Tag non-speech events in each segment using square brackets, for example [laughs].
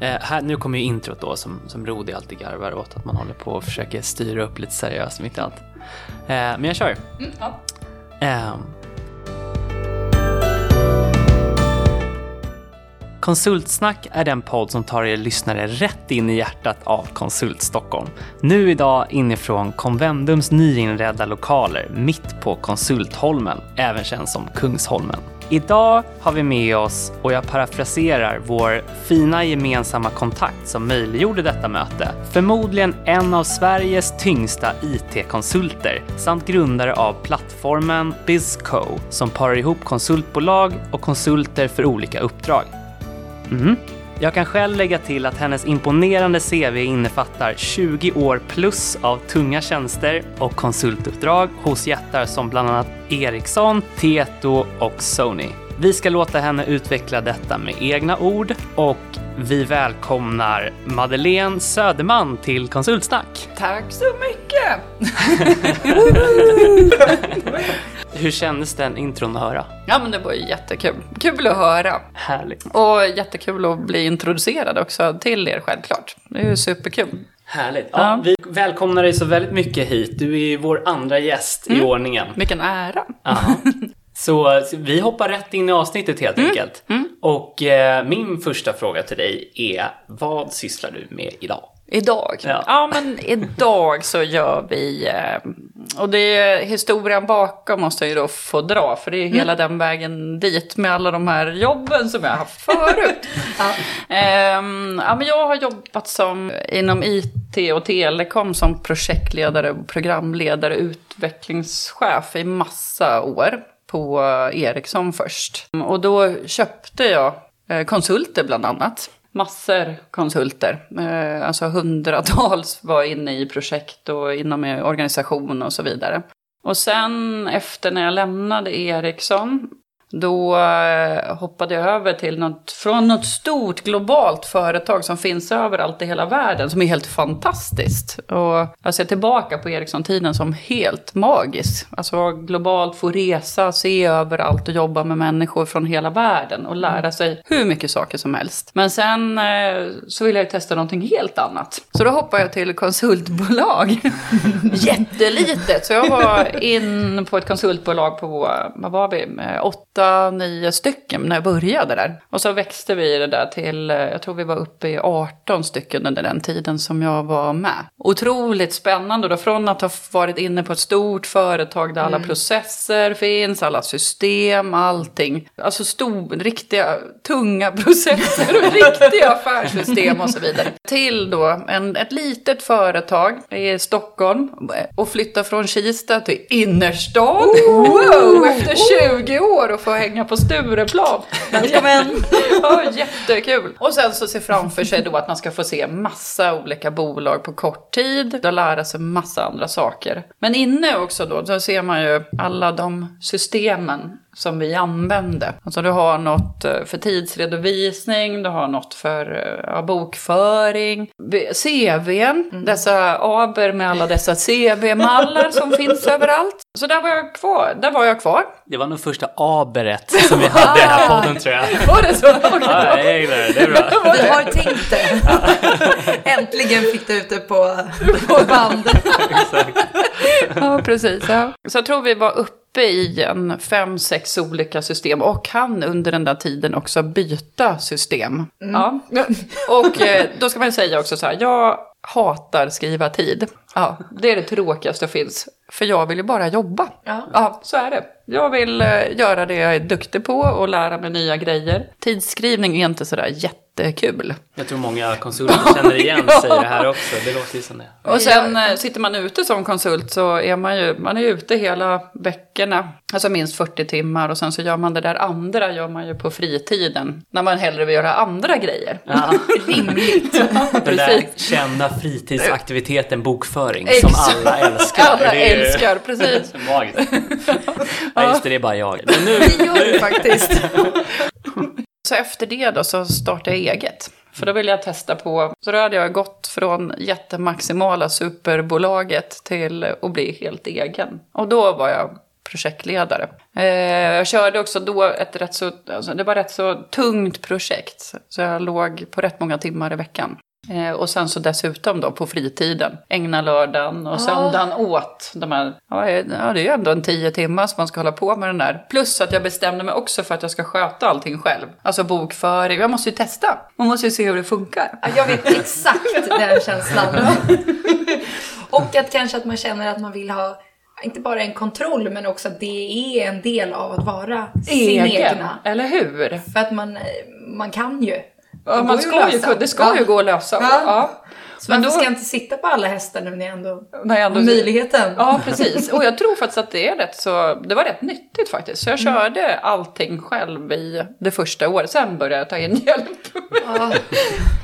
Eh, här, nu kommer ju introt då som, som Rodi alltid garvar åt att man håller på och försöker styra upp lite seriöst mitt i allt. Eh, men jag kör. Mm, ja. Ehm. Konsultsnack är den podd som tar er lyssnare rätt in i hjärtat av Konsult Stockholm. Nu idag inifrån Convendums nyinredda lokaler mitt på Konsultholmen, även känd som Kungsholmen. Idag har vi med oss, och jag parafraserar, vår fina gemensamma kontakt som möjliggjorde detta möte. Förmodligen en av Sveriges tyngsta IT-konsulter samt grundare av plattformen BizCo som parar ihop konsultbolag och konsulter för olika uppdrag. Mm. Jag kan själv lägga till att hennes imponerande CV innefattar 20 år plus av tunga tjänster och konsultuppdrag hos jättar som bland annat Ericsson, Tieto och Sony. Vi ska låta henne utveckla detta med egna ord och vi välkomnar Madeleine Söderman till Konsultsnack. Tack så mycket! [laughs] [laughs] Hur kändes den intron att höra? Ja men det var ju jättekul. Kul att höra. Härligt. Och jättekul att bli introducerad också till er självklart. Det är ju superkul. Härligt. Ja, Ja. Vi välkomnar dig så väldigt mycket hit. Du är vår andra gäst i ordningen. Vilken ära. [laughs] Så, vi hoppar rätt in i avsnittet helt enkelt. Och eh, min första fråga till dig är, vad sysslar du med idag? Idag? Ja. Ja. men idag så gör vi, eh, och det är historien bakom måste jag ju då få dra, för det är hela den vägen dit med alla de här jobben som jag har haft förut. [laughs] Ehm, ja, men jag har jobbat som, inom IT och telekom som projektledare, programledare, utvecklingschef i massa år på Ericsson först. Och då köpte jag eh, konsulter bland annat. Massor konsulter. Eh, alltså hundratals var inne i projekt och inom organisation och så vidare. Och sen efter när jag lämnade Ericsson då eh, hoppade jag över till något, från något stort globalt företag som finns överallt i hela världen, som är helt fantastiskt. Och jag ser tillbaka på Ericsson-tiden som helt magisk. Alltså globalt, få resa, se överallt och jobba med människor från hela världen och lära sig hur mycket saker som helst. Men sen eh, så ville jag ju testa någonting helt annat. Så då hoppade jag till konsultbolag. [laughs] Jättelitet. Så jag var in på ett konsultbolag på, vad var vi, eh, åtta åtta, nio stycken när jag började där. Och så växte vi det där till, eh, jag tror vi var uppe i 18 stycken under den tiden som jag var med. Otroligt spännande då, från att ha varit inne på ett stort företag där alla processer finns, alla system, allting. Alltså stor, riktiga, tunga [laughs] processer och riktiga affärssystem och så vidare. Till då en, ett litet företag i Stockholm och flytta från Kista till innerstan. Wow, efter 20 år och få hänga på Stureplan. Välkommen! [laughs] Ja, jättekul. Och sen så se framför sig då att man ska få se massa olika bolag på kort tid och lära sig massa andra saker. Men inne också då, så ser man ju alla de systemen som vi använde. Alltså du har något eh, för tidsredovisning, du har något för eh, ja, bokföring, CVn, dessa aber med alla dessa CV-mallar som [laughs] finns överallt. Så där var jag kvar. Där var jag kvar. Det var nog första aberet som vi [laughs] hade i den här podden tror jag. Var det så? Ja, jag gillar det, det är bra. Vi har tänkt det. [laughs] Äntligen fick du ut det på, på band. Ja, precis. Ja. Så jag tror vi var uppe i en fem, sex olika system och kan under den där tiden också byta system. Ja. [laughs] Och eh, då ska man säga också så här, jag hatar skriva tid. Ja, det är det tråkigaste som finns. För jag vill ju bara jobba. Ja. Ja, så är det. Jag vill eh, göra det jag är duktig på och lära mig nya grejer. Tidsskrivning är inte sådär jättekul. Jag tror många konsulter känner igen sig i det här [laughs] också. Det låter ju som det. Och sen eh, sitter man ute som konsult så är man ju, man är ute hela veckorna, alltså minst 40 timmar och sen så gör man det där andra gör man ju på fritiden. När man hellre vill göra andra grejer. Ja, [laughs] Rimligt. [laughs] den där kända fritidsaktiviteten bokföring Exakt. som alla älskar. Alla Det är ju älskar, precis. Magiskt. Ja, just det, det är bara jag. Men nu, Det gör du faktiskt. Så efter det då så startade jag eget. För då ville jag testa på, så då hade jag gått från jättemaximala superbolaget till att bli helt egen. Och då var jag projektledare. Eh, jag körde också då ett rätt så, alltså det var rätt så tungt projekt. Så jag låg på rätt många timmar i veckan. Eh, och sen så dessutom då på fritiden, ägna lördagen och söndagen åt de här, ja, ja det är ju ändå en tio timmar som man ska hålla på med den där. Plus att jag bestämde mig också för att jag ska sköta allting själv. Alltså bokföring, jag måste ju testa. Man måste ju se hur det funkar. Ja, Jag vet exakt den känslan. [laughs] Och att kanske att man känner att man vill ha inte bara en kontroll men också att det är en del av att vara sin egna. eller hur? För att man, eh, man kan ju. Ja, man ska ju, det ska ju gå att lösa. Ja. Så Men varför då- ska jag inte sitta på alla hästar nu när jag ändå När jag ändå- har möjligheten? Ja, precis. Och jag tror faktiskt att det är rätt så, det var rätt nyttigt faktiskt. Så jag Mm. körde allting själv i det första året. Sen började jag ta in hjälp. Ja.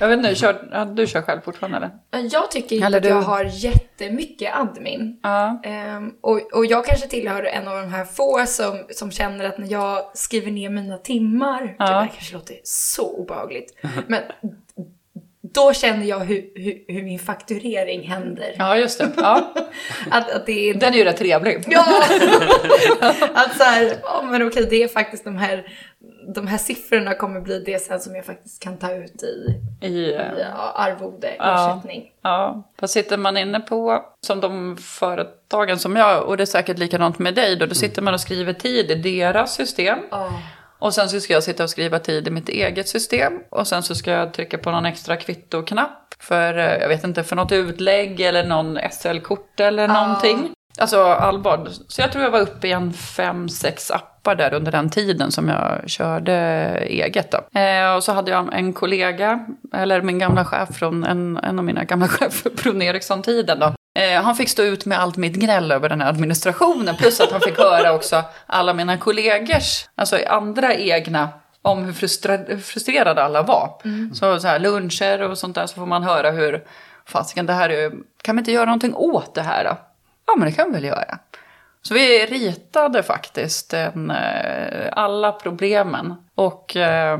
Jag vet inte, kör, ja, du kör själv fortfarande eller? Jag tycker inte Eller att jag har jättemycket admin. Ja. Ehm, och, och jag kanske tillhör en av de här få som, som känner att när jag skriver ner mina timmar, Ja. det kanske låter så obehagligt, [laughs] men då känner jag hur, hur, hur min fakturering händer. Ja, just det. Ja. [laughs] Att, att det är... Den är ju rätt trevlig. Ja! [laughs] att så här, ja men okej, det är faktiskt de här, de här siffrorna kommer bli det sen som jag faktiskt kan ta ut i, I, eh, i arvode, Ja. ersättning. Ja, vad sitter man inne på som de företagen som jag, och det är säkert likadant med dig då, då sitter man och skriver tid i deras system. Ja. Och sen så ska jag sitta och skriva tid i mitt eget system. Och sen så ska jag trycka på någon extra kvittoknapp. För, eh, jag vet inte, för något utlägg eller någon SL-kort eller någonting. Alltså allvar. Så jag tror jag var uppe i en fem, sex appar där under den tiden som jag körde eget då. Eh, och så hade jag en kollega, eller min gamla chef från, en, en av mina gamla [laughs] chefer från Ericsson-tiden då. Eh, han fick stå ut med allt mitt gnäll över den här administrationen. Plus att han fick höra också alla mina kollegors, alltså andra egna, om hur frustrerade alla var. Så, så här luncher och sånt där så får man höra hur, fasiken det här är, kan vi inte göra någonting åt det här då? Ja men det kan vi väl göra. Så vi ritade faktiskt en, eh, alla problemen och eh,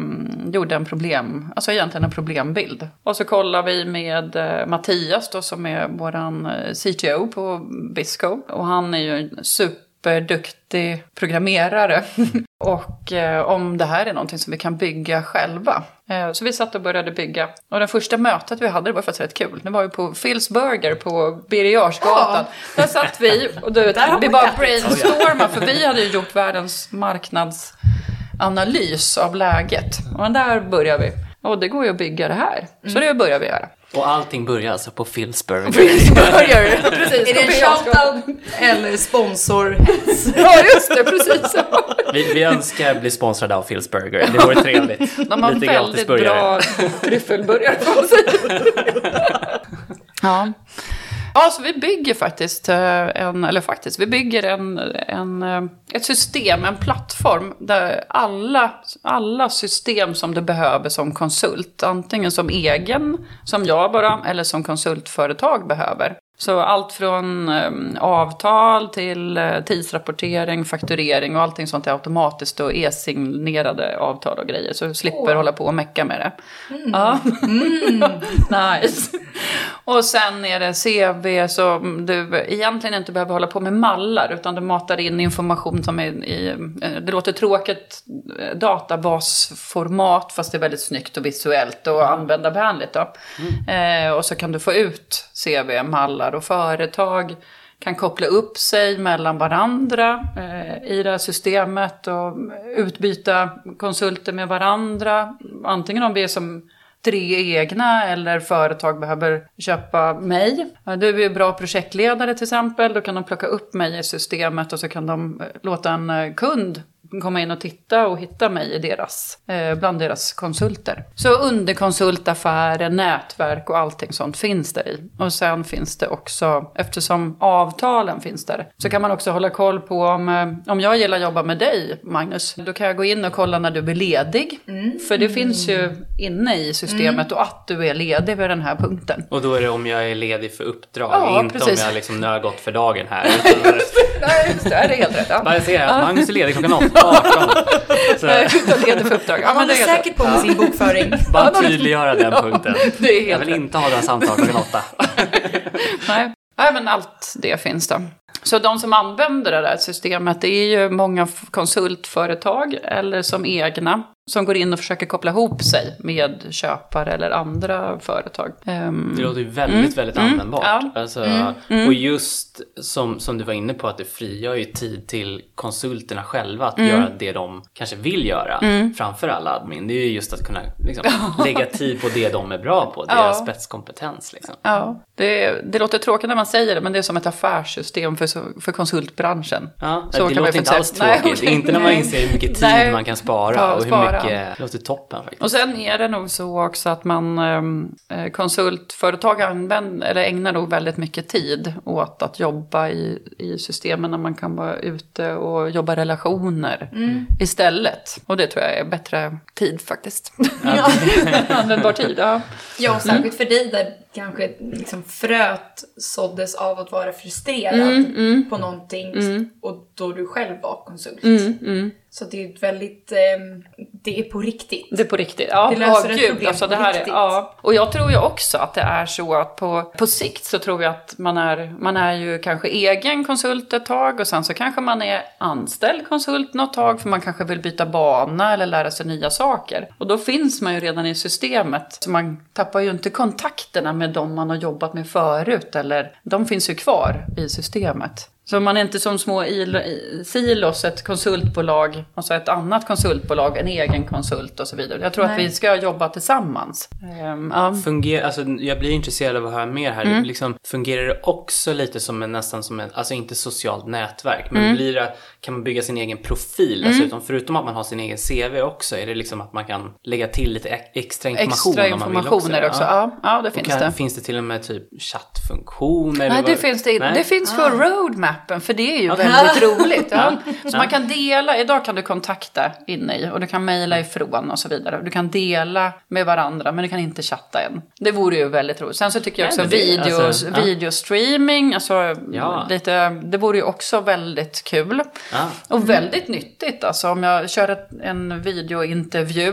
gjorde en problem, alltså egentligen en problembild. Och så kollade vi med eh, Mattias då som är våran eh, CTO på Bisco och han är ju en superduktig programmerare. [laughs] och eh, om det här är någonting som vi kan bygga själva. Eh, så vi satt och började bygga. Och det första mötet vi hade det var faktiskt rätt kul. Det var ju på Phil's Burger på Birger Jarlsgatan. Där satt vi och du vi bara brainstormade för vi hade ju gjort världens marknadsanalys av läget. Och där började vi. Och det går ju att bygga det här. Så det börjar vi göra. Och allting börjar alltså på Phil's Burger. [laughs] Phil's Burger, [laughs] precis. Är det på en shoutout eller sponsor? [laughs] Ja, just det, precis. Vi, vi önskar bli sponsrade av Phil's Burger. Det vore trevligt. De har Lite väldigt bra tryffelburgare får man säga. ja. Ja, så vi bygger faktiskt eh, en, eller faktiskt, vi bygger en, en, eh, ett system, en plattform där alla, alla system som du behöver som konsult, antingen som egen, som jag bara, eller som konsultföretag behöver. Så allt från eh, avtal till eh, tidsrapportering, fakturering och allting sånt är automatiskt och e-signerade avtal och grejer. Så du slipper hålla på och mecka med det. Ja. [laughs] nice. Och sen är det CV som du egentligen inte behöver hålla på med mallar utan du matar in information som är i, eh, det låter tråkigt, eh, databasformat fast det är väldigt snyggt och visuellt och användarvänligt. Då. Eh, och så kan du få ut CV, mallar och företag kan koppla upp sig mellan varandra eh, i det här systemet och utbyta konsulter med varandra. Antingen om vi är som tre egna eller företag behöver köpa mig. Du är ju bra projektledare till exempel, då kan de plocka upp mig i systemet och så kan de eh, låta en eh, kund komma in och titta och hitta mig i deras, eh, bland deras konsulter. Så underkonsultaffärer, nätverk och allting sånt finns där i. Och sen finns det också, eftersom avtalen finns där, så kan man också hålla koll på om, eh, om jag gillar att jobba med dig, Magnus, då kan jag gå in och kolla när du blir ledig. För det finns ju inne i systemet och att du är ledig vid den här punkten. Och då är det om jag är ledig för uppdrag, Ja, inte precis. om jag liksom nu har gått för dagen här. Utan [laughs] Nej, just det, det är helt rätt. Ja. bara jag ser att Magnus är ledig klockan 18. [laughs] Så, Utan för uppdrag. Ja, håller är säkert på med sin bokföring. [laughs] bara tydliggöra den punkten. [laughs] det är helt Jag vill inte ha den samtal klockan 8. Nej. Nej, men allt det finns då. Så de som använder det där systemet det är ju många konsultföretag eller som egna som går in och försöker koppla ihop sig med köpare eller andra företag. Ehm, Det låter ju väldigt, väldigt användbart. Ja. Alltså, Och just som, som du var inne på att det frigör ju tid till konsulterna själva att göra det de kanske vill göra framför alla admin. Det är ju just att kunna liksom, lägga tid på det de är bra på, deras Ja. spetskompetens. Liksom. Ja, det, det låter tråkigt när man säger det, men det är som ett affärssystem för, för konsultbranschen. Ja, Så det man låter inte alls tråkigt. Nej, inte när man inser hur mycket tid Nej. man kan spara Ja, och hur spara. mycket... Det låter toppen faktiskt. Och sen är det nog så också att man eh, konsultföretag använder, eller ägnar nog väldigt mycket tid åt att jobba i, i systemen när man kan vara ute och jobba relationer istället. Och det tror jag är bättre tid faktiskt. [laughs] Användbar tid, ja. Ja, och särskilt för dig där kanske liksom fröet såddes av att vara frustrerad Mm, på någonting och då du själv var konsult. Så det är väldigt, ehm, det är på riktigt. Det är på riktigt. Ja, Det löser Åh, ett gud, problem alltså, det här. Är, ja. Och jag tror ju också att det är så att på, på sikt så tror jag att man är, man är ju kanske egen konsult ett tag och sen så kanske man är anställd konsult något tag för man kanske vill byta bana eller lära sig nya saker. Och då finns man ju redan i systemet så man tappar ju inte kontakterna med de man har jobbat med förut eller de finns ju kvar i systemet. Så man är inte som små silos, ett konsultbolag, alltså ett annat konsultbolag, en egen konsult och så vidare. Jag tror att Nej. vi ska jobba tillsammans. Ehm, ja. Fungerar, alltså, jag blir intresserad av att höra mer här. Mm. Liksom, fungerar det också lite som en, nästan som en, alltså inte socialt nätverk, Mm. men blir det, kan man bygga sin egen profil dessutom? Förutom att man har sin egen CV också, är det liksom att man kan lägga till lite ex- extra information Extra om man vill informationer också. Ja. Ja, ja det Och finns kan, det. Finns det till och med typ chattfunktioner? eller Nej, det vad- finns det. Nej? Det finns för roadmappen, för det är ju väldigt roligt. [laughs] Ja. Så Ja. man kan dela, idag kan du kontakta inne i och du kan mejla ifrån och så vidare. Du kan dela med varandra, men du kan inte chatta än. Det vore ju väldigt roligt. Sen så tycker jag också men det- video, alltså, ja. videostreaming, alltså Ja. lite, det vore ju också väldigt kul. Ja. Och väldigt nyttigt alltså om jag kör ett, en videointervju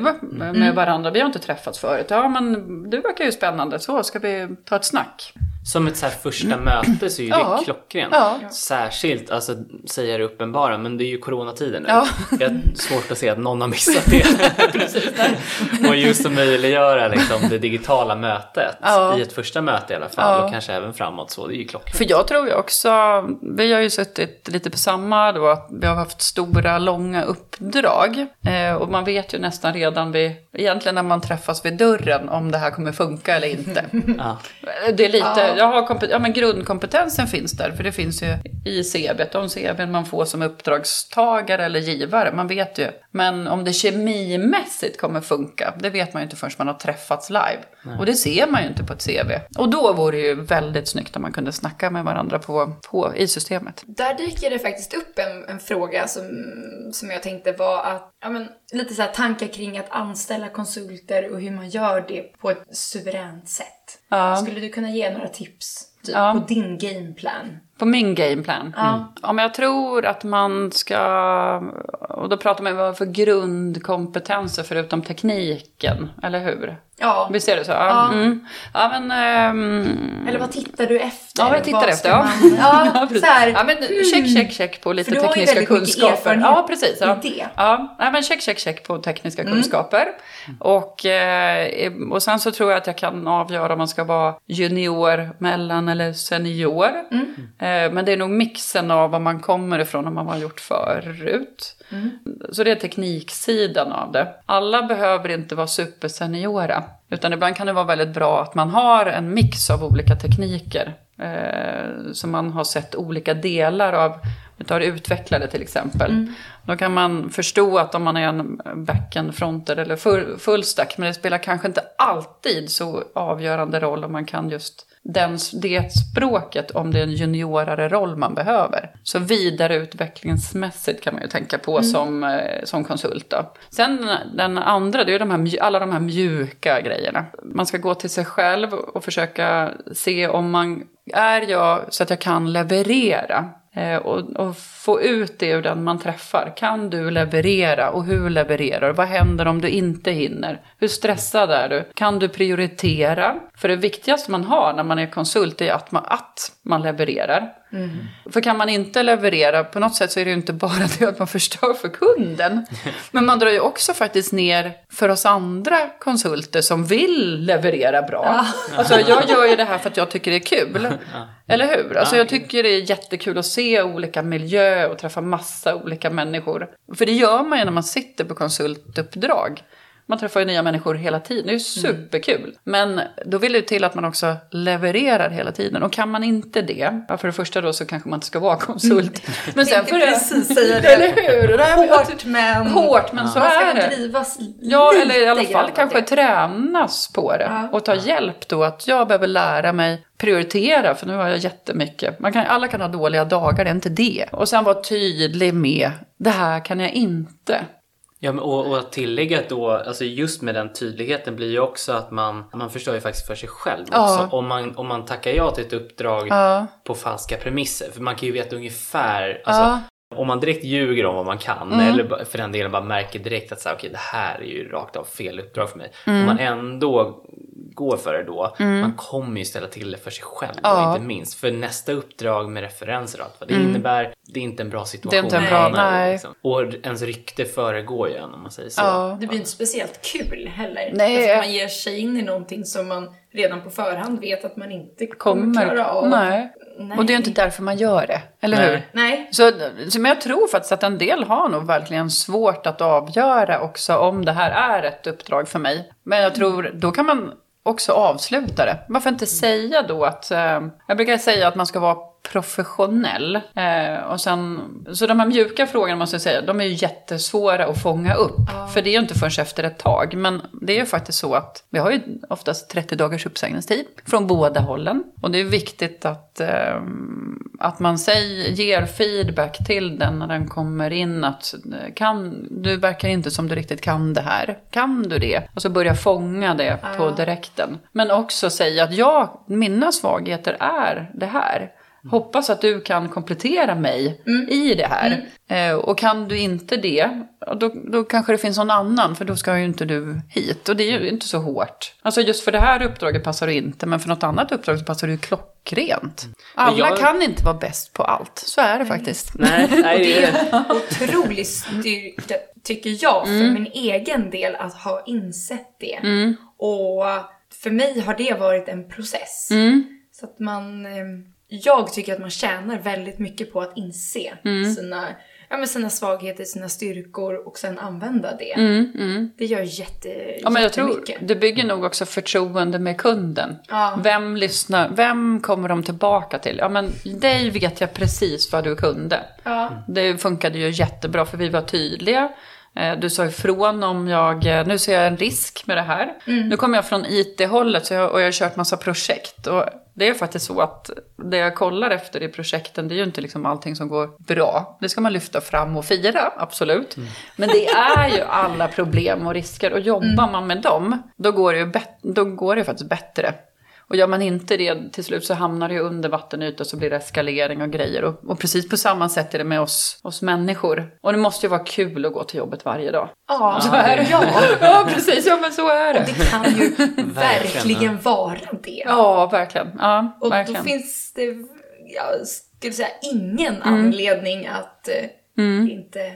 med varandra. Vi har inte träffats förut. Ja men du verkar ju spännande. Så ska vi ta ett snack. Som ett så här första möte så är ju Mm. Ja. det klockrent. Ja. Särskilt, alltså säga det uppenbara, men det är ju coronatider nu. Ja. Jag har svårt att se att någon har missat det. [laughs] och just att möjliggöra liksom, det digitala mötet Ja. i ett första möte i alla fall Ja. och kanske även framåt så, det är ju klockrent. För jag tror ju också, vi har ju suttit lite på samma då, att vi har haft stora, långa uppdrag. Eh, och man vet ju nästan redan vid, egentligen när man träffas vid dörren om det här kommer funka eller inte. Ja. Det är lite, Ja. Jag har kompet- ja, men grundkompetensen finns där, för det finns ju i CVt, de CVn man får som uppdragstagare eller givare, man vet ju. Men om det kemimässigt kommer funka, det vet man ju inte förrän man har träffats live. Och det ser man ju inte på ett CV. Och då vore det ju väldigt snyggt om man kunde snacka med varandra på, på, i systemet. Där dyker det faktiskt upp en, en fråga som, som jag tänkte var att, ja men lite så här tankar kring att anställa konsulter och hur man gör det på ett suveränt sätt. Ja. Skulle du kunna ge några tips typ, Ja. på din gameplan? På min gameplan. Ja. Om jag tror att man ska, och då pratar man ju vad för grundkompetenser förutom tekniken, eller hur? Ja. Visst är det så? Ja, Ja. Mm. ja men... ehm, Eller vad tittar du efter? Ja, vad jag tittar Vad efter, ja. Man, [laughs] ja, precis. här, ja, men check, check, check på lite tekniska kunskaper. Ja, precis. Ja. det. Ja, nej, men check, check, check på tekniska kunskaper. Och, eh, och sen så tror jag att jag kan avgöra om man ska vara junior, mellan eller senior. Eh, men det är nog mixen av var man kommer ifrån och vad man har gjort förut. Så det är tekniksidan av det. Alla behöver inte vara superseniora. Utan ibland kan det vara väldigt bra att man har en mix av olika tekniker. Eh, så man har sett olika delar av, vi tar utvecklare till exempel. Då kan man förstå att om man är en backend, fronter eller full, fullstack. Men det spelar kanske inte alltid så avgörande roll om man kan just den, det språket om det är en juniorare roll man behöver. Så vidareutvecklingsmässigt kan man ju tänka på som, eh, som konsult. Då. Sen den andra, det är ju de här, alla de här mjuka grejerna. Man ska gå till sig själv och försöka se om man är jag så att jag kan leverera. Eh, och, och få ut det ur den man träffar. Kan du leverera och hur levererar du? Vad händer om du inte hinner? Hur stressad är du? Kan du prioritera? För det viktigaste man har när man är konsult är att man, att man levererar. För kan man inte leverera, på något sätt så är det ju inte bara [laughs] det att man förstör för kunden. [laughs] Men man drar ju också faktiskt ner för oss andra konsulter som vill leverera bra. Alltså jag gör ju det här för att jag tycker det är kul. Eller hur? Alltså jag tycker det är jättekul att se olika miljöer och träffa massa olika människor. För det gör man ju när man sitter på konsultuppdrag. Man träffar ju nya människor hela tiden. Det är ju superkul. Men då vill det till att man också levererar hela tiden. Och kan man inte det, ja, för det första då så kanske man inte ska vara [laughs] konsult. Men sen för precis säga det. Eller hur? Det här Hårt men, Hårt, men så man är det. drivas Ja, eller i alla fall kanske det. tränas på det. Ja. Och ta hjälp då att jag behöver lära mig prioritera, för nu har jag jättemycket. Man kan, alla kan ha dåliga dagar, det är inte det. Och sen vara tydlig med, det här kan jag inte. Ja, men och, och att tillägga då, alltså just med den tydligheten blir ju också att man, man förstår ju faktiskt för sig själv också. Ja. Om, man, om man tackar ja till ett uppdrag Ja. på falska premisser. För man kan ju veta ungefär, alltså, Ja. om man direkt ljuger om vad man kan Mm. eller för den delen bara märker direkt att så här, okej, det här är ju rakt av fel uppdrag för mig. Mm. Om man ändå går för det då, man kommer ju ställa till det för sig själv Ja. Mm. och inte minst. För nästa uppdrag med referenser och allt vad det innebär, det är inte en bra situation. Det är inte en bra- nej. Liksom. Och ens rykte föregår ju en om man säger så. Ja. Det blir inte speciellt kul heller. Nej. Att man ger sig in i någonting som man redan på förhand vet att man inte kommer, Kommer. klara av. Nej. Nej. Och det är inte därför man gör det, eller Nej. hur? Nej. Så, så, men jag tror faktiskt att en del har nog verkligen svårt att avgöra också om det här är ett uppdrag för mig. Men jag tror, då kan man också avsluta det. Varför inte säga då att, eh, jag brukar säga att man ska vara professionell. Eh, och sen, så de här mjuka frågorna måste jag säga, de är ju jättesvåra att fånga upp. För det är ju inte först efter ett tag. Men det är ju faktiskt så att vi har ju oftast 30 dagars uppsägningstid från båda hållen. Och det är viktigt att, eh, att man säger, ger feedback till den när den kommer in. Att eh, kan, du verkar inte som du riktigt kan det här. Kan du det? Och så börja fånga det på direkten. Men också säga att ja, mina svagheter är det här. Hoppas att du kan komplettera mig i det här. Eh, och kan du inte det, då, då kanske det finns någon annan, för då ska ju inte du hit. Och det är ju inte så hårt. Alltså just för det här uppdraget passar du inte, men för något annat uppdrag så passar du ju klockrent. Alla jag- kan inte vara bäst på allt, så är det faktiskt. Nej, nej, det [laughs] Det är... en otrolig styrka, tycker jag, för Mm. min egen del att ha insett det. Och för mig har det varit en process. Mm. Så att man... Jag tycker att man tjänar väldigt mycket på att inse Mm. sina, ja, men sina svagheter, sina styrkor och sen använda det. Det gör jätte, Mm, Ja, men jag tror det bygger nog också förtroende med kunden. Ja. Vem lyssnar? Vem kommer de tillbaka till? Ja, men dig vet jag precis vad du kunde. Ja. Det funkade ju jättebra för vi var tydliga. Eh, Du sa ifrån om jag, eh, nu ser jag en risk med det här. Nu kommer jag från IT-hållet och jag har kört massa projekt. Och det är faktiskt så att det jag kollar efter i projekten, det är ju inte liksom allting som går bra. Det ska man lyfta fram och fira, absolut. Men det är ju alla problem och risker och jobbar man med dem, då går det ju då går det faktiskt bättre. Och gör man inte det till slut så hamnar det ju under vattenyta och så blir det eskalering och grejer. Och, och precis på samma sätt är det med oss, oss människor. Och det måste ju vara kul att gå till jobbet varje dag. Ja, Så är det. [laughs] ja. Ja, precis. Ja, men så är det. Det kan ju [laughs] verkligen vara det. Ja, verkligen. Ja, Och verkligen. då finns det, jag skulle säga, ingen anledning att eh, inte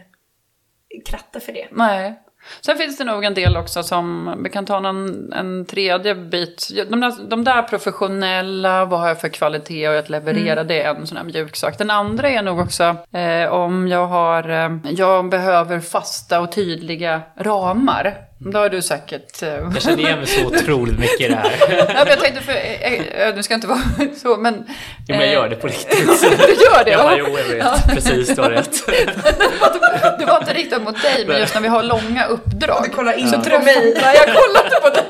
kratta för det. Nej. Sen finns det nog en del också som, vi kan ta någon, en tredje bit. De där, de där professionella, vad har jag för kvalitet och att leverera, det är en sån här mjuk sak. Den andra är nog också eh, om jag har, eh, jag behöver fasta och tydliga ramar. Då har du säkert... Eh, [laughs] Jag känner igen mig så otroligt mycket i det här. ja, men jag tänkte för, eh, eh, nu ska jag inte vara [laughs] så, men... Jo, men jag eh, gör det på riktigt. [laughs] Du gör det? Jag bara, jo, jag vet. Precis, du har rätt. [laughs] Det var inte riktat mot dig, men just när vi har långa uppdrag. Du kollar inte så på mig. Nej, jag kollar inte på dig.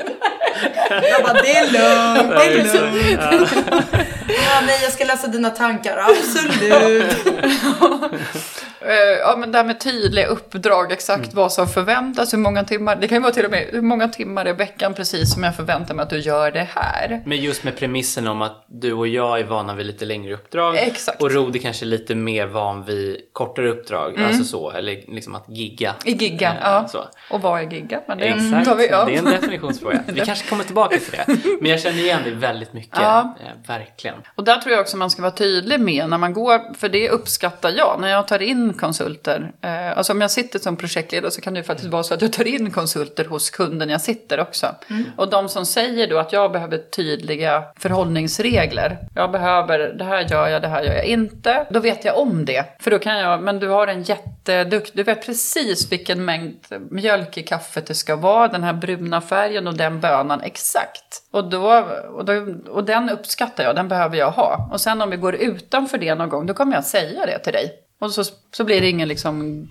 Jag bara, det är lugnt, det är Ja, lugnt. Ja, nej, jag ska läsa dina tankar, absolut. [laughs] Eh, ja, men det här med tydliga uppdrag, exakt Mm. vad som förväntas, hur många timmar, det kan ju vara till och med hur många timmar i veckan precis som jag förväntar mig att du gör det här. Men just med premissen om att du och jag är vana vid lite längre uppdrag. Exakt. Och Rodi kanske är lite mer van vid kortare uppdrag. Alltså så, eller liksom att gigga. I gigga, Eh, ja. Så. Och vad är gigga? Men det Exakt, tar vi, ja. det är en definitionsfråga. Vi [laughs] kanske kommer tillbaka till det. Men jag känner igen det väldigt mycket. Ja. Eh, verkligen. Och där tror jag också man ska vara tydlig med när man går, för det uppskattar jag när jag tar in konsulter. Eh, alltså om jag sitter som projektledare så kan det ju faktiskt vara så att jag tar in konsulter hos kunden jag sitter också. Och de som säger då att jag behöver tydliga förhållningsregler. Jag behöver, det här gör jag, det här gör jag inte. Då vet jag om det. För då kan jag, men du har en jättedukt, du vet precis vilken mängd mjölk i kaffet det ska vara, den här bruna färgen och den bönan exakt. Och, då, och, då, och den uppskattar jag, den behöver jag ha. Och sen om vi går utanför det någon gång, då kommer jag säga det till dig. Och så, så blir det ingen liksom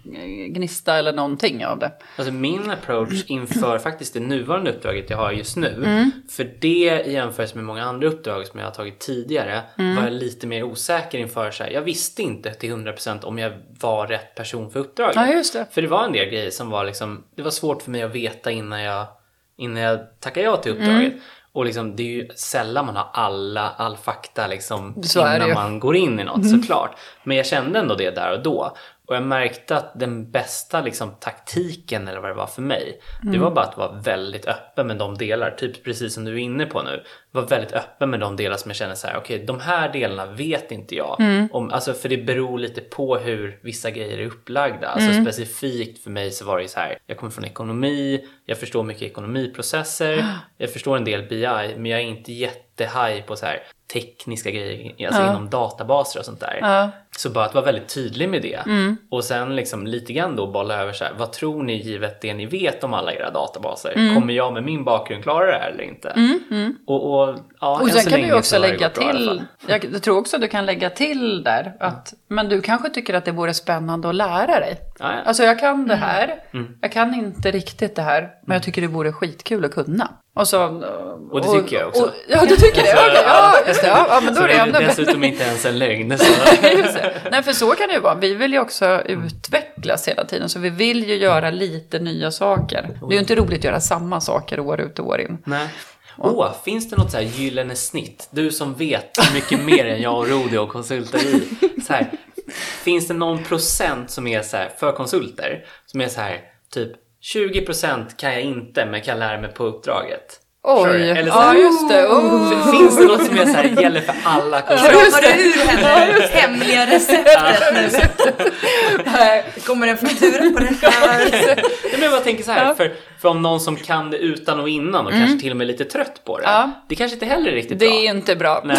gnista eller någonting av det. Alltså min approach inför faktiskt det nuvarande uppdraget jag har just nu. Mm. För det i jämförelse med många andra uppdrag som jag har tagit tidigare Mm. var jag lite mer osäker inför så här. Jag visste inte till 100% om jag var rätt person för uppdraget. Ja, just det. För det var en del grejer som var liksom, det var svårt för mig att veta innan jag, innan jag tackade ja till uppdraget. Mm. Och liksom, det är ju sällan man har alla, all fakta liksom Så det innan. Mm. man går in i något såklart. Men jag kände ändå det där och då. Och jag märkte att den bästa liksom, taktiken eller vad det var för mig, det Mm. var bara att vara väldigt öppen med de delar, typ precis som du är inne på nu. Var väldigt öppen med de delar som jag känner så här, okej de här delarna vet inte jag. Mm. Om, alltså, för det beror lite på hur vissa grejer är upplagda. Alltså Mm. specifikt för mig så var det ju så här, jag kommer från ekonomi, jag förstår mycket ekonomiprocesser, jag förstår en del BI, men jag är inte jättehaj på så här tekniska grejer, alltså inom databaser och sånt där. Ja. Så bara att vara väldigt tydlig med det. Mm. Och sen liksom lite grann då bolla över så här, vad tror ni givet det ni vet om alla era databaser? Mm. Kommer jag med min bakgrund klara det här eller inte? Och, och, ja, Och sen så kan du också lägga till, jag, jag tror också du kan lägga till där att, men du kanske tycker att det vore spännande att lära dig. Ja, ja. Alltså jag kan det här, Mm. jag kan inte riktigt det här, men jag tycker det vore skitkul att kunna. Och, så, Och det tycker jag också. Och, ja, du tycker det? Okej, [laughs] ja, just det. Ja, men då Så är det ännu dessutom inte ens en lögn. [laughs] Så. Nej, för så kan det ju vara. Vi vill ju också utvecklas hela tiden, så vi vill ju göra lite nya saker. Det är ju inte roligt att göra samma saker år ut och år in. Nej. Åh, finns det något så här gyllene snitt? Du som vet mycket mer än jag och Rodi och konsulter i. Så här, finns det någon procent som är så här, för konsulter? Som är så här, typ 20% kan jag inte men kan lära mig på uppdraget. Oj. Eller så ja här, just det. Oh. Finns det något som är så här, gäller för alla konsulter? Drar du ur henne hemliga receptet nu? Det kommer en faktura på det här. Nej, men jag tänker så här, för, för om någon som kan det utan och innan och kanske till och med är lite trött på det. Ja. Det kanske inte heller är riktigt Det bra. är inte bra. Nej,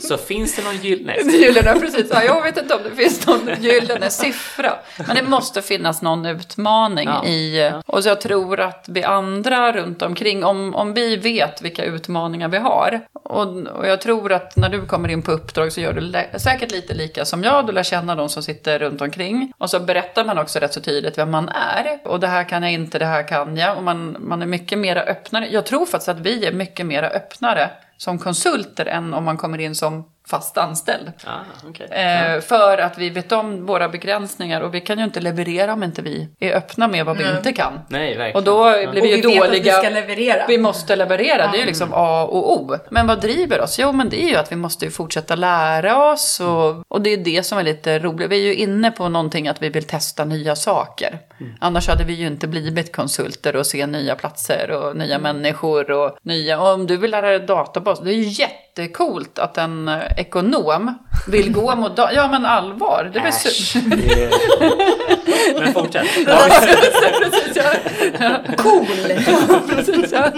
så finns det någon [laughs] gyllene... Det gyllene, precis. Ja, jag vet inte om det finns någon gyllene siffra. Men det måste finnas någon utmaning Ja. i... Och så jag tror att vi andra runt omkring, om, om vi vet vilka utmaningar vi har. Och, och jag tror att när du kommer in på uppdrag så gör du säkert lite lika som jag. Du lär känna de som sitter runt omkring. Och så berättar man också rätt så tydligt vem man är. Och det här kan jag inte, det här kan jag. Och man, man är mycket mer öppnare. Jag tror faktiskt att vi är mycket mer öppnare som konsulter än om man kommer in som fast anställd. Ah, okej. Eh, för att vi vet om våra begränsningar och vi kan ju inte leverera om inte vi är öppna med vad vi inte kan. Nej, verkligen. Och då blir Och vi vi ju vet att vi dåliga. ska leverera. Vi måste leverera, det är ju liksom A och O. Men vad driver oss? Jo, men det är ju att vi måste ju fortsätta lära oss och, och det är det som är lite roligt. Vi är ju inne på någonting att vi vill testa nya saker. Annars hade vi ju inte blivit konsulter och se nya platser och nya människor och nya. Och om du vill lära dig databas, det är ju jättecoolt att en eh, ekonom vill gå [laughs] mot Ja, men allvar. Det är väl Äsch, su- det är- [laughs] Men fortsätt. Cool! [laughs] Precis, ja.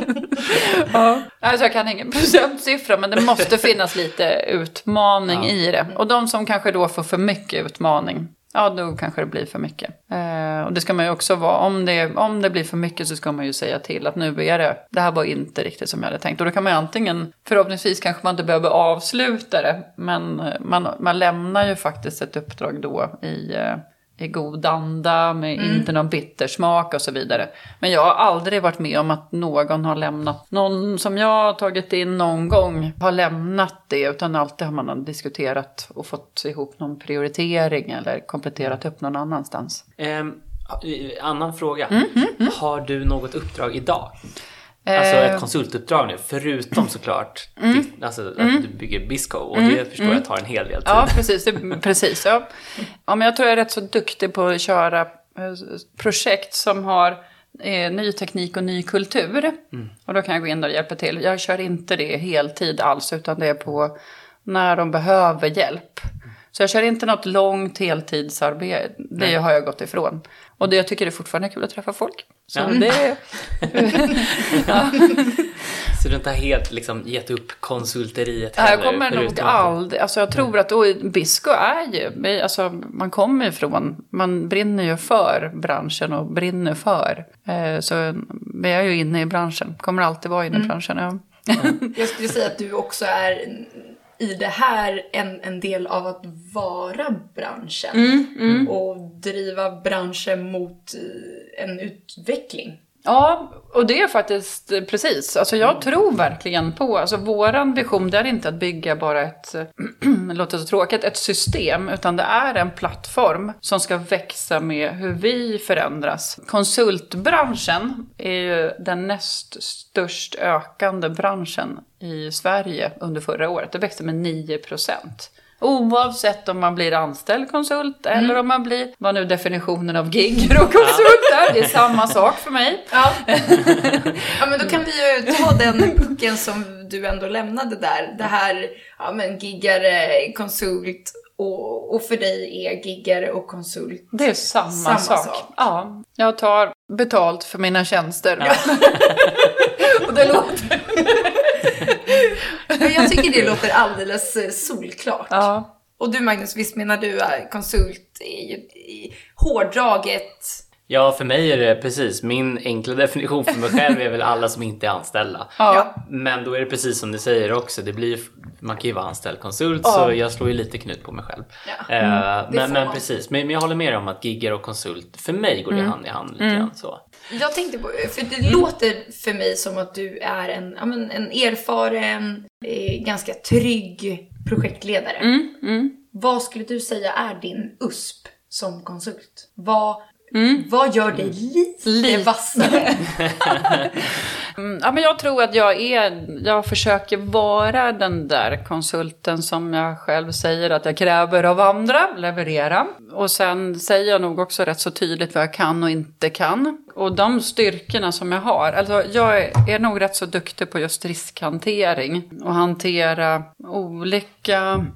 ja. Alltså jag kan ingen procentsiffra men det måste finnas lite utmaning i det. Och de som kanske då får för mycket utmaning, ja då kanske det blir för mycket. Eh, och det ska man ju också vara, om det, om det blir för mycket så ska man ju säga till att nu är det, det här var inte riktigt som jag hade tänkt. Och då kan man ju antingen, förhoppningsvis kanske man inte behöver avsluta det, men eh, man, man lämnar ju faktiskt ett uppdrag då i, eh, i god anda, med inte någon bittersmak och så vidare. Men jag har aldrig varit med om att någon har lämnat, någon som jag har tagit in någon gång har lämnat det, utan alltid har man diskuterat och fått ihop någon prioritering eller kompletterat upp någon annanstans. Ehm, annan fråga. Mm, Har du något uppdrag idag? Alltså Eh. ett konsultuppdrag nu, förutom såklart [clears throat] Mm. alltså, att du bygger Bisco och det förstår jag tar en hel del tid. Ja, precis. Det, [laughs] precis ja. Ja, men jag tror jag är rätt så duktig på att köra eh, projekt som har eh, ny teknik och ny kultur. Och då kan jag gå in där och hjälpa till. Jag kör inte det heltid alls, utan det är på när de behöver hjälp. Så jag kör inte något långt heltidsarbete. Det har jag gått ifrån. Och det jag tycker det är fortfarande kul att träffa folk. Så Ja. det, [laughs] Så du inte har helt liksom gett upp konsulteriet Ja, jag heller, kommer nog aldrig, alltså jag tror att då, Bisco är ju, alltså man kommer ifrån, man brinner ju för branschen och brinner för. Eh, så vi är ju inne i branschen, kommer alltid vara inne i branschen. Ja. Jag skulle säga att du också är i det här en, en del av att vara branschen. Och driva branschen mot eh, en utveckling. Ja, och det är faktiskt eh, precis. Alltså jag tror verkligen på, alltså våran vision det är inte att bygga bara ett, [clears throat] det låter så tråkigt, ett system. Utan det är en plattform som ska växa med hur vi förändras. Konsultbranschen är ju den näst störst ökande branschen i Sverige under förra året. Det växte med 9 procent. Oavsett om man blir anställd konsult eller om man blir, vad nu definitionen av gigger [laughs] och konsult är, det är samma sak för mig. Ja. [laughs] ja, men då kan vi ju ta den pucken som du ändå lämnade där. Det här, ja men giggare, konsult och, och för dig är giggare och konsult. Det är samma, Samma sak. sak. Ja, jag tar betalt för mina tjänster. [laughs] och det låter... Men jag tycker det låter alldeles eh, solklart. Ja. Och du Magnus, visst menar du att konsult är ju i- hårdraget? Ja, för mig är det precis. Min enkla definition för mig själv är väl alla som inte är anställda. Ja. Men då är det precis som du säger också. Det blir, man kan ju vara anställd konsult Ja. så jag slår ju lite knut på mig själv. Ja. Eh, det men, men precis, men, men jag håller med om att giggar och konsult, för mig går det hand i hand lite grann så. Jag tänkte på, för det låter för mig som att du är en, ja, men en erfaren, eh, ganska trygg projektledare. Mm, Vad skulle du säga är din USP som konsult? Vad, vad gör dig lite, Lite. vassare? [laughs] Mm, Ja, men jag tror att jag är, jag försöker vara den där konsulten som jag själv säger att jag kräver av andra, leverera. Och sen säger jag nog också rätt så tydligt vad jag kan och inte kan. Och de styrkorna som jag har, alltså jag är, är nog rätt så duktig på just riskhantering. Och hantera olika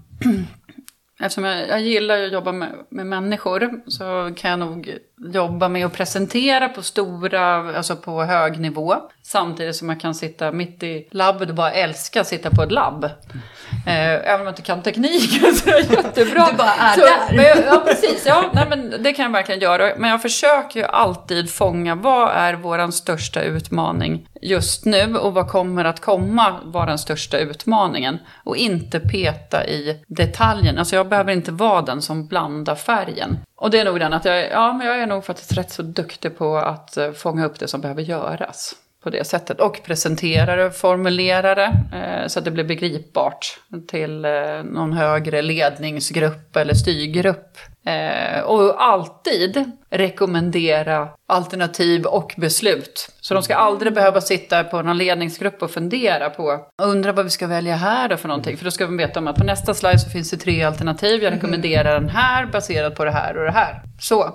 Eftersom jag, jag gillar att jobba med, med människor så kan jag nog jobba med att presentera på stora, alltså på hög nivå. Samtidigt som jag kan sitta mitt i labbet och bara älska att sitta på ett labb. Mm även om jag inte kan tekniken [laughs] så är det jättebra. Du bara är så, där. Jag, ja, precis. Ja, nej, men det kan jag verkligen göra. Men jag försöker ju alltid fånga vad är vår största utmaning just nu och vad kommer att komma vara den största utmaningen. Och inte peta i detaljen. Alltså jag behöver inte vara den som blandar färgen. Och det är nog den att jag, ja, men jag är nog faktiskt rätt så duktig på att eh, fånga upp det som behöver göras på det sättet. Och presentera det, formulera det eh, så att det blir begripbart till eh, någon högre ledningsgrupp eller styrgrupp. Eh, och alltid rekommendera alternativ och beslut. Så de ska aldrig behöva sitta på någon ledningsgrupp och fundera på, undra vad vi ska välja här då för någonting. För då ska de veta om att på nästa slide så finns det tre alternativ. Jag rekommenderar den här baserat på det här och det här. Så,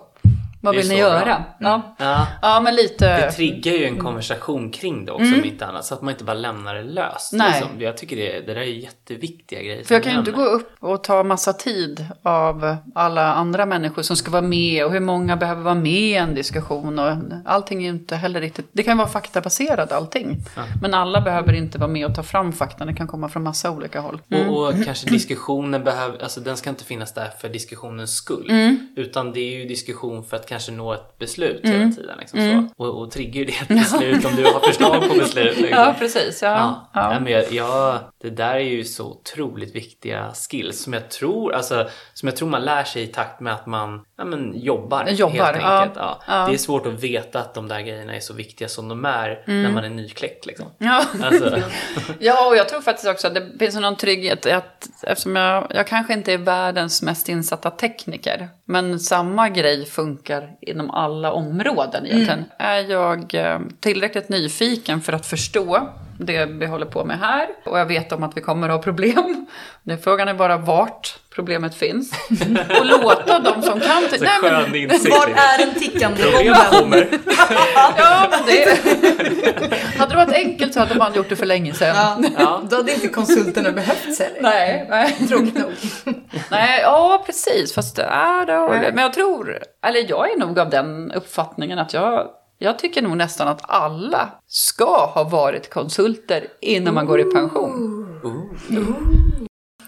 vad vill ni göra? Ja. Ja. ja, men lite... Det triggar ju en konversation kring det också om inte annat. Så att man inte bara lämnar det löst. Mm. Nej. Liksom. Jag tycker det, det där är jätteviktiga grejer. För jag kan ju inte gå upp och ta massa tid av alla andra människor som ska vara med och hur många behöver vara med i en diskussion. Och allting är ju inte heller riktigt, det kan vara faktabaserat allting. Men alla behöver inte vara med och ta fram fakta, det kan komma från massa olika håll. Och, och kanske diskussionen behöver, alltså den ska inte finnas där för diskussionens skull. Mm. Utan det är ju diskussion för att kanske nå ett beslut hela tiden. Liksom, så. Och, och triggar ju det ett beslut om du har förslag på beslut. Liksom. Ja, precis. Ja. Ja. Ja. Nej, men jag, jag, det där är ju så otroligt viktiga skills som jag tror, alltså, som jag tror man lär sig i takt med att man ja, men, jobbar. Jobbar, helt enkelt. Ja. Ja. Det är svårt att veta att de där grejerna är så viktiga som de är när man är nykläckt. Liksom. Ja. Alltså, [laughs] Ja, och jag tror faktiskt också att det finns någon trygghet att eftersom jag, jag kanske inte är världens mest insatta tekniker, men samma grej funkar inom alla områden egentligen. Är jag eh, tillräckligt nyfiken för att förstå det vi håller på med här och jag vet om att vi kommer att ha problem. Det frågan är bara vart problemet finns. [laughs] Och låta de som kan... så skön insikt. Var är den tickande bomben? [laughs] Ja, men det... hade det varit enkelt så hade man gjort det för länge sedan. Ja, Ja. Då hade inte konsulterna behövts heller. Nej, nej. Tråkigt nog. Nej, ja precis. Fast det är det. Men jag tror, eller jag är nog av den uppfattningen att jag, jag tycker nog nästan att alla ska ha varit konsulter innan man går i pension.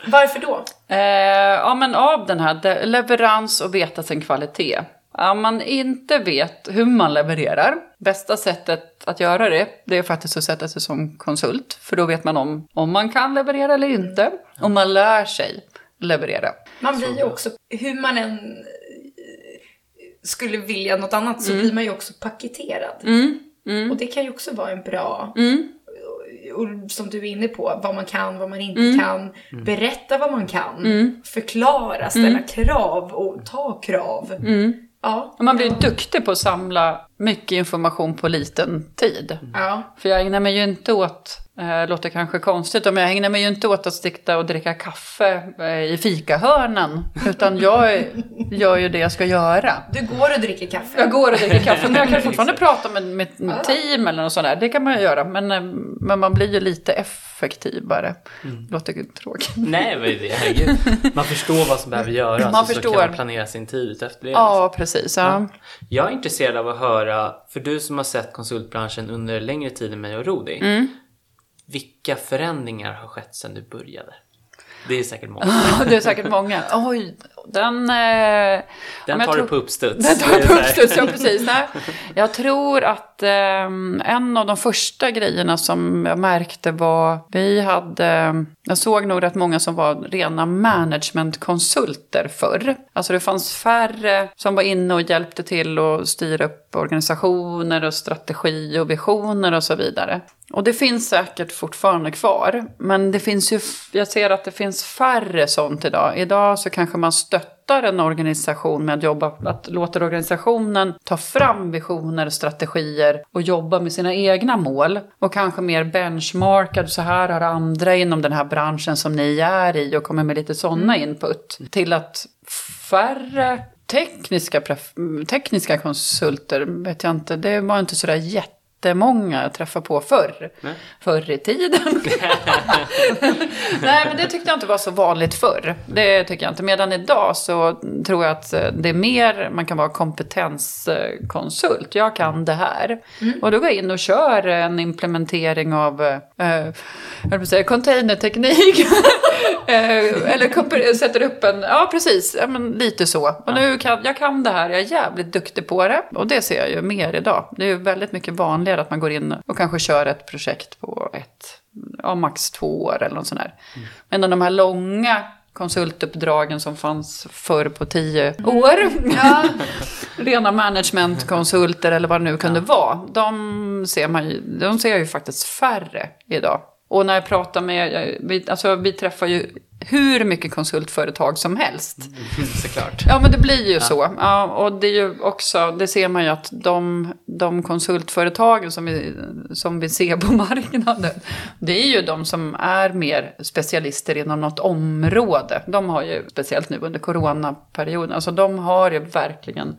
Varför då? Eh, ja, men av den här leverans och veta sin kvalitet. Om man inte vet hur man levererar, bästa sättet att göra det, det är faktiskt att sätta sig som konsult. För då vet man om, om man kan leverera eller inte. Och man lär sig leverera. Man blir ju också, hur man än skulle vilja något annat så blir man ju också paketerad. Och det kan ju också vara en bra, och som du är inne på, vad man kan, vad man inte kan. Berätta vad man kan. Förklara, ställa krav och ta krav. Ja. Och man blir duktig på att samla mycket information på liten tid. ja. För jag ägnar mig ju inte åt, eh, låter kanske konstigt, men jag ägnar mig ju inte åt att sticka och dricka kaffe eh, i fikahörnan. Utan jag [laughs] gör ju det jag ska göra. Du går och dricker kaffe. Jag går och dricker kaffe, men jag kan [laughs] fortfarande prata med mitt team eller något sånt där. Det kan man ju göra, men, eh, men man blir ju lite effektivare. Låter ju tråkigt. Nej, men det, herregud. Man förstår vad som behöver göras Man och så förstår. kan man planera sin tid efter det. Ja, precis. Ja. Jag är intresserad av att höra, för du som har sett konsultbranschen under längre tid än mig och Rodi. Mm. Vilka förändringar har skett sedan du började? Det är säkert många. [laughs] Det är säkert många. Oj, den... Eh, Den tar tror- du på uppstuds. Den tar är [laughs] på uppstuds, ja precis. Nej. Jag tror att ehm, en av de första grejerna som jag märkte var, vi hade, jag såg nog rätt många som var rena managementkonsulter förr. Alltså det fanns färre som var inne och hjälpte till att styra upp organisationer och strategi och visioner och så vidare. Och det finns säkert fortfarande kvar. Men det finns ju, jag ser att det finns färre sånt idag. Idag så kanske man stöttar en organisation med att jobba, att låta organisationen ta fram visioner, strategier och jobba med sina egna mål. Och kanske mer benchmarkad, så här har andra inom den här branschen som ni är i och kommer med lite sådana input. Till att färre tekniska, tekniska konsulter, vet jag inte, det var inte sådär jättemånga jag träffade på förr. Nej. Förr i tiden. [laughs] Nej, men det tyckte jag inte var så vanligt förr. Det tycker jag inte. Medan idag så tror jag att eh, det är mer, man kan vara kompetenskonsult. Jag kan det här. Och då går jag in och kör en implementering av, eh, att säga, containerteknik. [laughs] Eh, Eller sätter upp en, ja precis, ja, men lite så. Och nu kan, jag kan det här, jag är jävligt duktig på det. Och det ser jag ju mer idag. Det är ju väldigt mycket vanligare att man går in och kanske kör ett projekt på ett, ja max två år eller något sånt där. Men de här långa konsultuppdragen som fanns förr på tio år. Ja. [laughs] Rena managementkonsulter eller vad det nu kunde vara. De ser, man ju, de ser jag ju faktiskt färre idag. Och när jag pratar med, vi, alltså vi träffar ju hur mycket konsultföretag som helst. [laughs] Såklart. Ja, men det blir ju så. Ja, och det är ju också, det ser man ju att de, de konsultföretagen som vi, som vi ser på [laughs] marknaden, det är ju de som är mer specialister inom något område. De har ju, speciellt nu under coronaperioden, alltså de har ju verkligen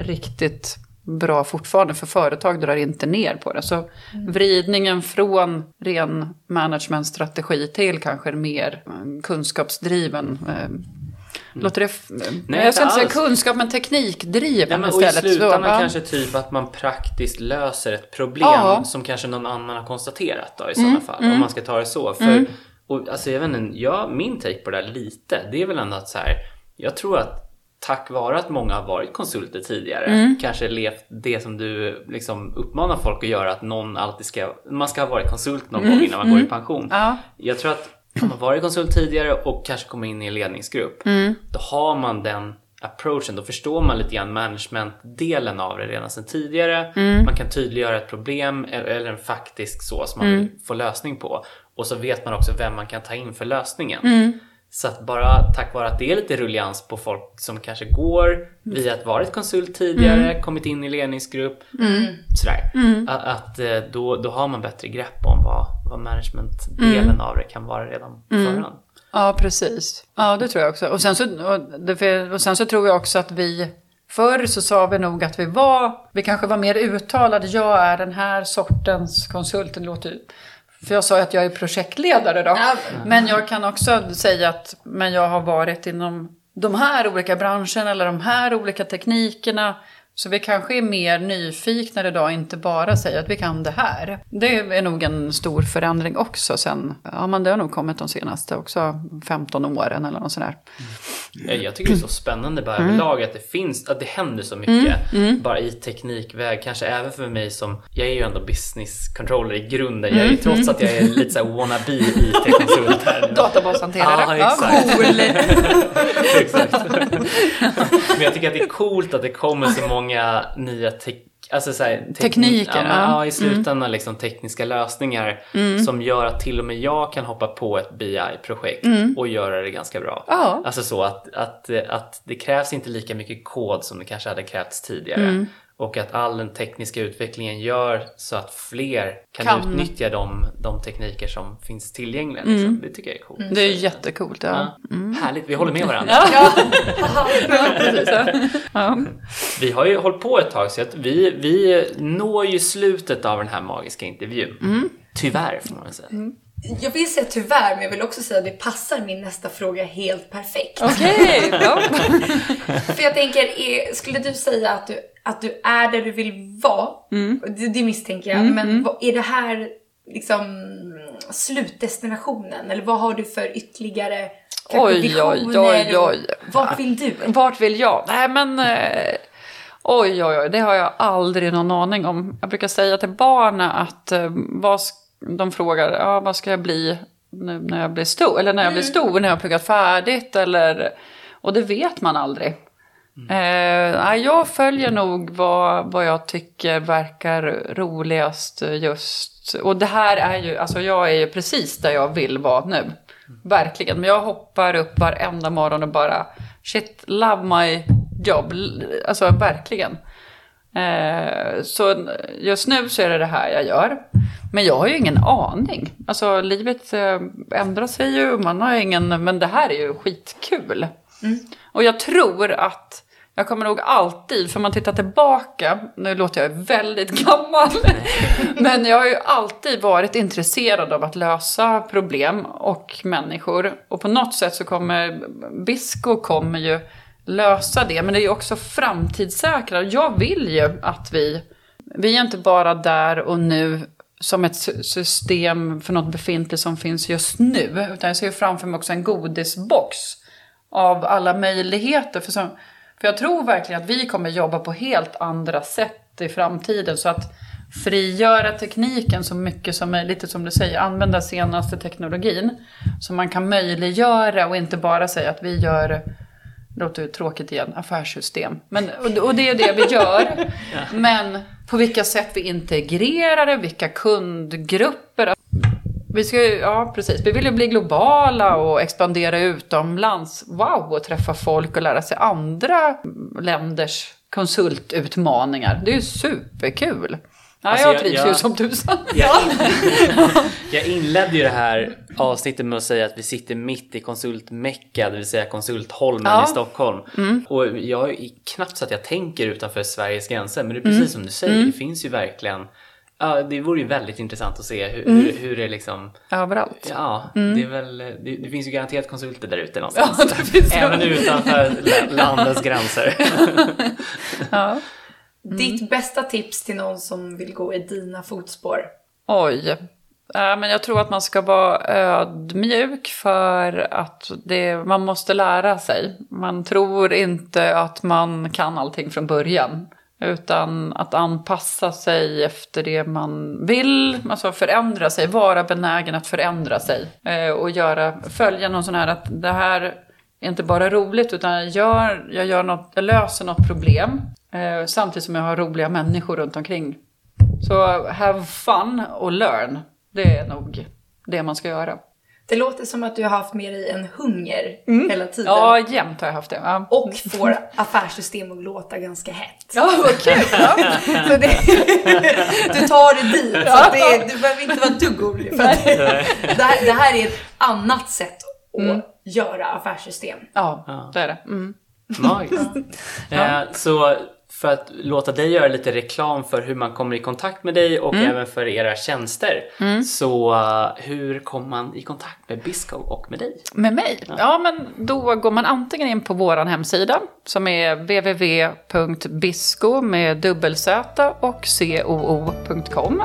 riktigt bra fortfarande, för företag drar inte ner på det. Så vridningen från ren managementstrategi till kanske mer eh, kunskapsdriven eh, Låter det... Nej, jag ska inte säga alls. kunskap, men teknikdriven Ja, men, och i istället. slutändan Så, kanske typ att man praktiskt löser ett problem Ja. Mm, som kanske någon annan har konstaterat då i sådana fall. Om man ska ta det så. För, och, alltså, jag vet inte, ja, min take på det här lite, det är väl ändå att så här, jag tror att tack vare att många har varit konsulter tidigare, kanske levt det som du liksom uppmanar folk att göra, att någon alltid ska, man ska ha varit konsult någon gång innan man går i pension. Ja. Jag tror att om man varit konsult tidigare och kanske kommer in i en ledningsgrupp, då har man den approachen, då förstår man lite grann management-delen av det redan sedan tidigare. Man kan tydliggöra ett problem eller eller en faktisk så som man vill få lösning på. Och så vet man också vem man kan ta in för lösningen. Så att bara tack vare att det är lite rullians på folk som kanske går via att varit konsult tidigare, kommit in i ledningsgrupp, sådär. Att, att eh, då, då har man bättre grepp om vad, vad management-delen av det kan vara redan på förhand. Ja, precis. Ja, det tror jag också. Och sen så, och sen så tror jag också att vi... Förr så sa vi nog att vi var... Vi kanske var mer uttalade. Jag är den här sortens konsult. Det låter, för jag sa ju att jag är projektledare då. Ja. Men jag kan också säga att men jag har varit inom de här olika branscherna eller de här olika teknikerna. Så vi kanske är mer nyfikna idag, inte bara säger att vi kan det här. Det är nog en stor förändring också sen. Ja, men det har nog kommit de senaste också 15 åren eller något sånt där. Jag, tycker det är så spännande bara överlag att det finns, att det händer så mycket bara i teknikväg. Kanske även för mig som, jag är ju ändå business controller i grunden. Jag är ju trots att jag är lite såhär wannabe IT-konsult här. [laughs] Databashanterare. Ja, exakt. cool. [laughs] exakt. [laughs] Men jag tycker att det är coolt att det kommer så många nya tek- Alltså så här, tekni- Tekniker, ja, men, ja. Mm. i slutändan liksom tekniska lösningar som gör att till och med jag kan hoppa på ett BI-projekt och göra det ganska bra. Mm. Ja. Alltså så att, att, att det krävs inte lika mycket kod som det kanske hade krävts tidigare. Mm. Och att all den tekniska utvecklingen gör så att fler kan, Kan. Mm. utnyttja de, de tekniker som finns tillgängliga. Liksom. Det tycker jag är coolt. Det är jättecoolt. Ja. Ja. Härligt, vi håller med varandra. [laughs] Ja. ja. Vi har ju hållit på ett tag så att vi, vi når ju slutet av den här magiska intervjun. Mm. Tyvärr får man väl säga. Jag vill säga tyvärr, men jag vill också säga att det passar min nästa fråga helt perfekt. Okej. Ja. [laughs] För jag tänker, skulle du säga att du, att du är där du vill vara? Mm. Det, det misstänker jag. men vad, är det här liksom slutdestinationen? Eller vad har du för ytterligare Oj, oj, oj, oj. Vart vill du? Vart vill jag? Nej men... Eh, oj, oj, oj. Det har jag aldrig någon aning om. Jag brukar säga till barnen att eh, vad, de frågar ja, vad ska jag bli nu när jag blir stor? Eller när jag blir stor, när jag har pluggat färdigt? Eller, och det vet man aldrig. Nej, jag följer nog vad, vad jag tycker verkar roligast just. Och det här är ju, alltså jag är ju precis där jag vill vara nu. Verkligen. Men jag hoppar upp varenda morgon och bara shit, love my job. Alltså verkligen. Eh, så just nu så är det det här jag gör. Men jag har ju ingen aning. Alltså livet eh, ändrar sig ju, man har ingen, men det här är ju skitkul. Och jag tror att jag kommer nog alltid, för man tittar tillbaka, nu låter jag väldigt gammal, [laughs] men jag har ju alltid varit intresserad av att lösa problem och människor. Och på något sätt så kommer Bisco kommer ju lösa det, men det är ju också framtidssäkra. Jag vill ju att vi, vi är inte bara där och nu som ett sy- system för något befintligt som finns just nu, utan jag ser ju framför mig också en godisbox av alla möjligheter. För, som, för jag tror verkligen att vi kommer jobba på helt andra sätt i framtiden. Så att frigöra tekniken så mycket som möjligt, lite som du säger, använda senaste teknologin. Så man kan möjliggöra och inte bara säga att vi gör, det låter ju tråkigt igen, affärssystem. Men, och, det är det vi gör. [laughs] Men på vilka sätt vi integrerar det, vilka kundgrupper. Vi ska ju, ja precis, vi vill ju bli globala och expandera utomlands. Wow, och träffa folk och lära sig andra länders konsultutmaningar. Det är ju superkul. Ja, Alltså, jag trivs jag- ju som tusan. Jag, [laughs] jag inledde ju det här avsnittet med att säga att vi sitter mitt i konsultmecka, det vill säga konsultholmen Ja. i Stockholm. Och jag är knappt så att jag tänker utanför Sveriges gränser, men det är precis som du säger, det finns ju verkligen Ja, det vore ju väldigt intressant att se hur, hur, hur det liksom... Överallt. Ja, det är väl... Det, det finns ju garanterat konsulter där ute någonstans. Ja, [laughs] det finns det. Även utanför la- landets gränser. [laughs] Ja. Ditt bästa tips till någon som vill gå i dina fotspår? Oj. Ja, men jag tror att man ska vara ödmjuk för att det, man måste lära sig. Man tror inte att man kan allting från början. Utan att anpassa sig efter det man vill, alltså förändra sig, vara benägen att förändra sig. Eh, och göra, följa någon sån här att det här är inte bara roligt utan jag, gör, jag, gör något, jag löser något problem. Eh, samtidigt som jag har roliga människor runt omkring. Så have fun och learn. Det är nog det man ska göra. Det låter som att du har haft med dig en hunger hela tiden. Ja, jämt har jag haft det. Ja. Och får affärssystem att låta ganska hett. Ja, vad kul! Ja. [laughs] Så det, [laughs] du tar det dit. Så det, du behöver inte vara ett dugg orolig. För att [laughs] det, här, det här är ett annat sätt att göra affärssystem. ja, det är det. Mm. Magiskt. eh, så för att låta dig göra lite reklam för hur man kommer i kontakt med dig och även för era tjänster. Så uh, hur kommer man i kontakt med Bisco och med dig? Med mig? Ja. men då går man antingen in på vår hemsida som är www.bisco med dubbel Z och coo.com.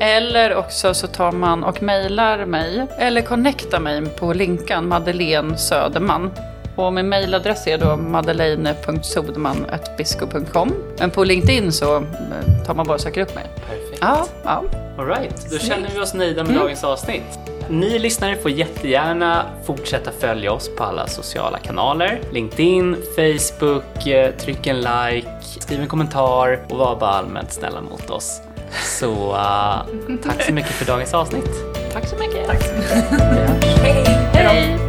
Eller också så tar man och mejlar mig eller connectar mig på linkan Madeleine Söderman. Och min mejladress är då madeleine.soderman.bisco.com. Men på LinkedIn så eh, tar man bara och söker upp mig. Perfekt. Ja, ja. Alright, då känner vi oss nöjda med dagens avsnitt. Ni lyssnare får jättegärna fortsätta följa oss på alla sociala kanaler. LinkedIn, Facebook, eh, tryck en like, skriv en kommentar och var bara allmänt snälla mot oss. Så uh, tack så mycket för dagens avsnitt. Tack så mycket. Tack så mycket. [laughs]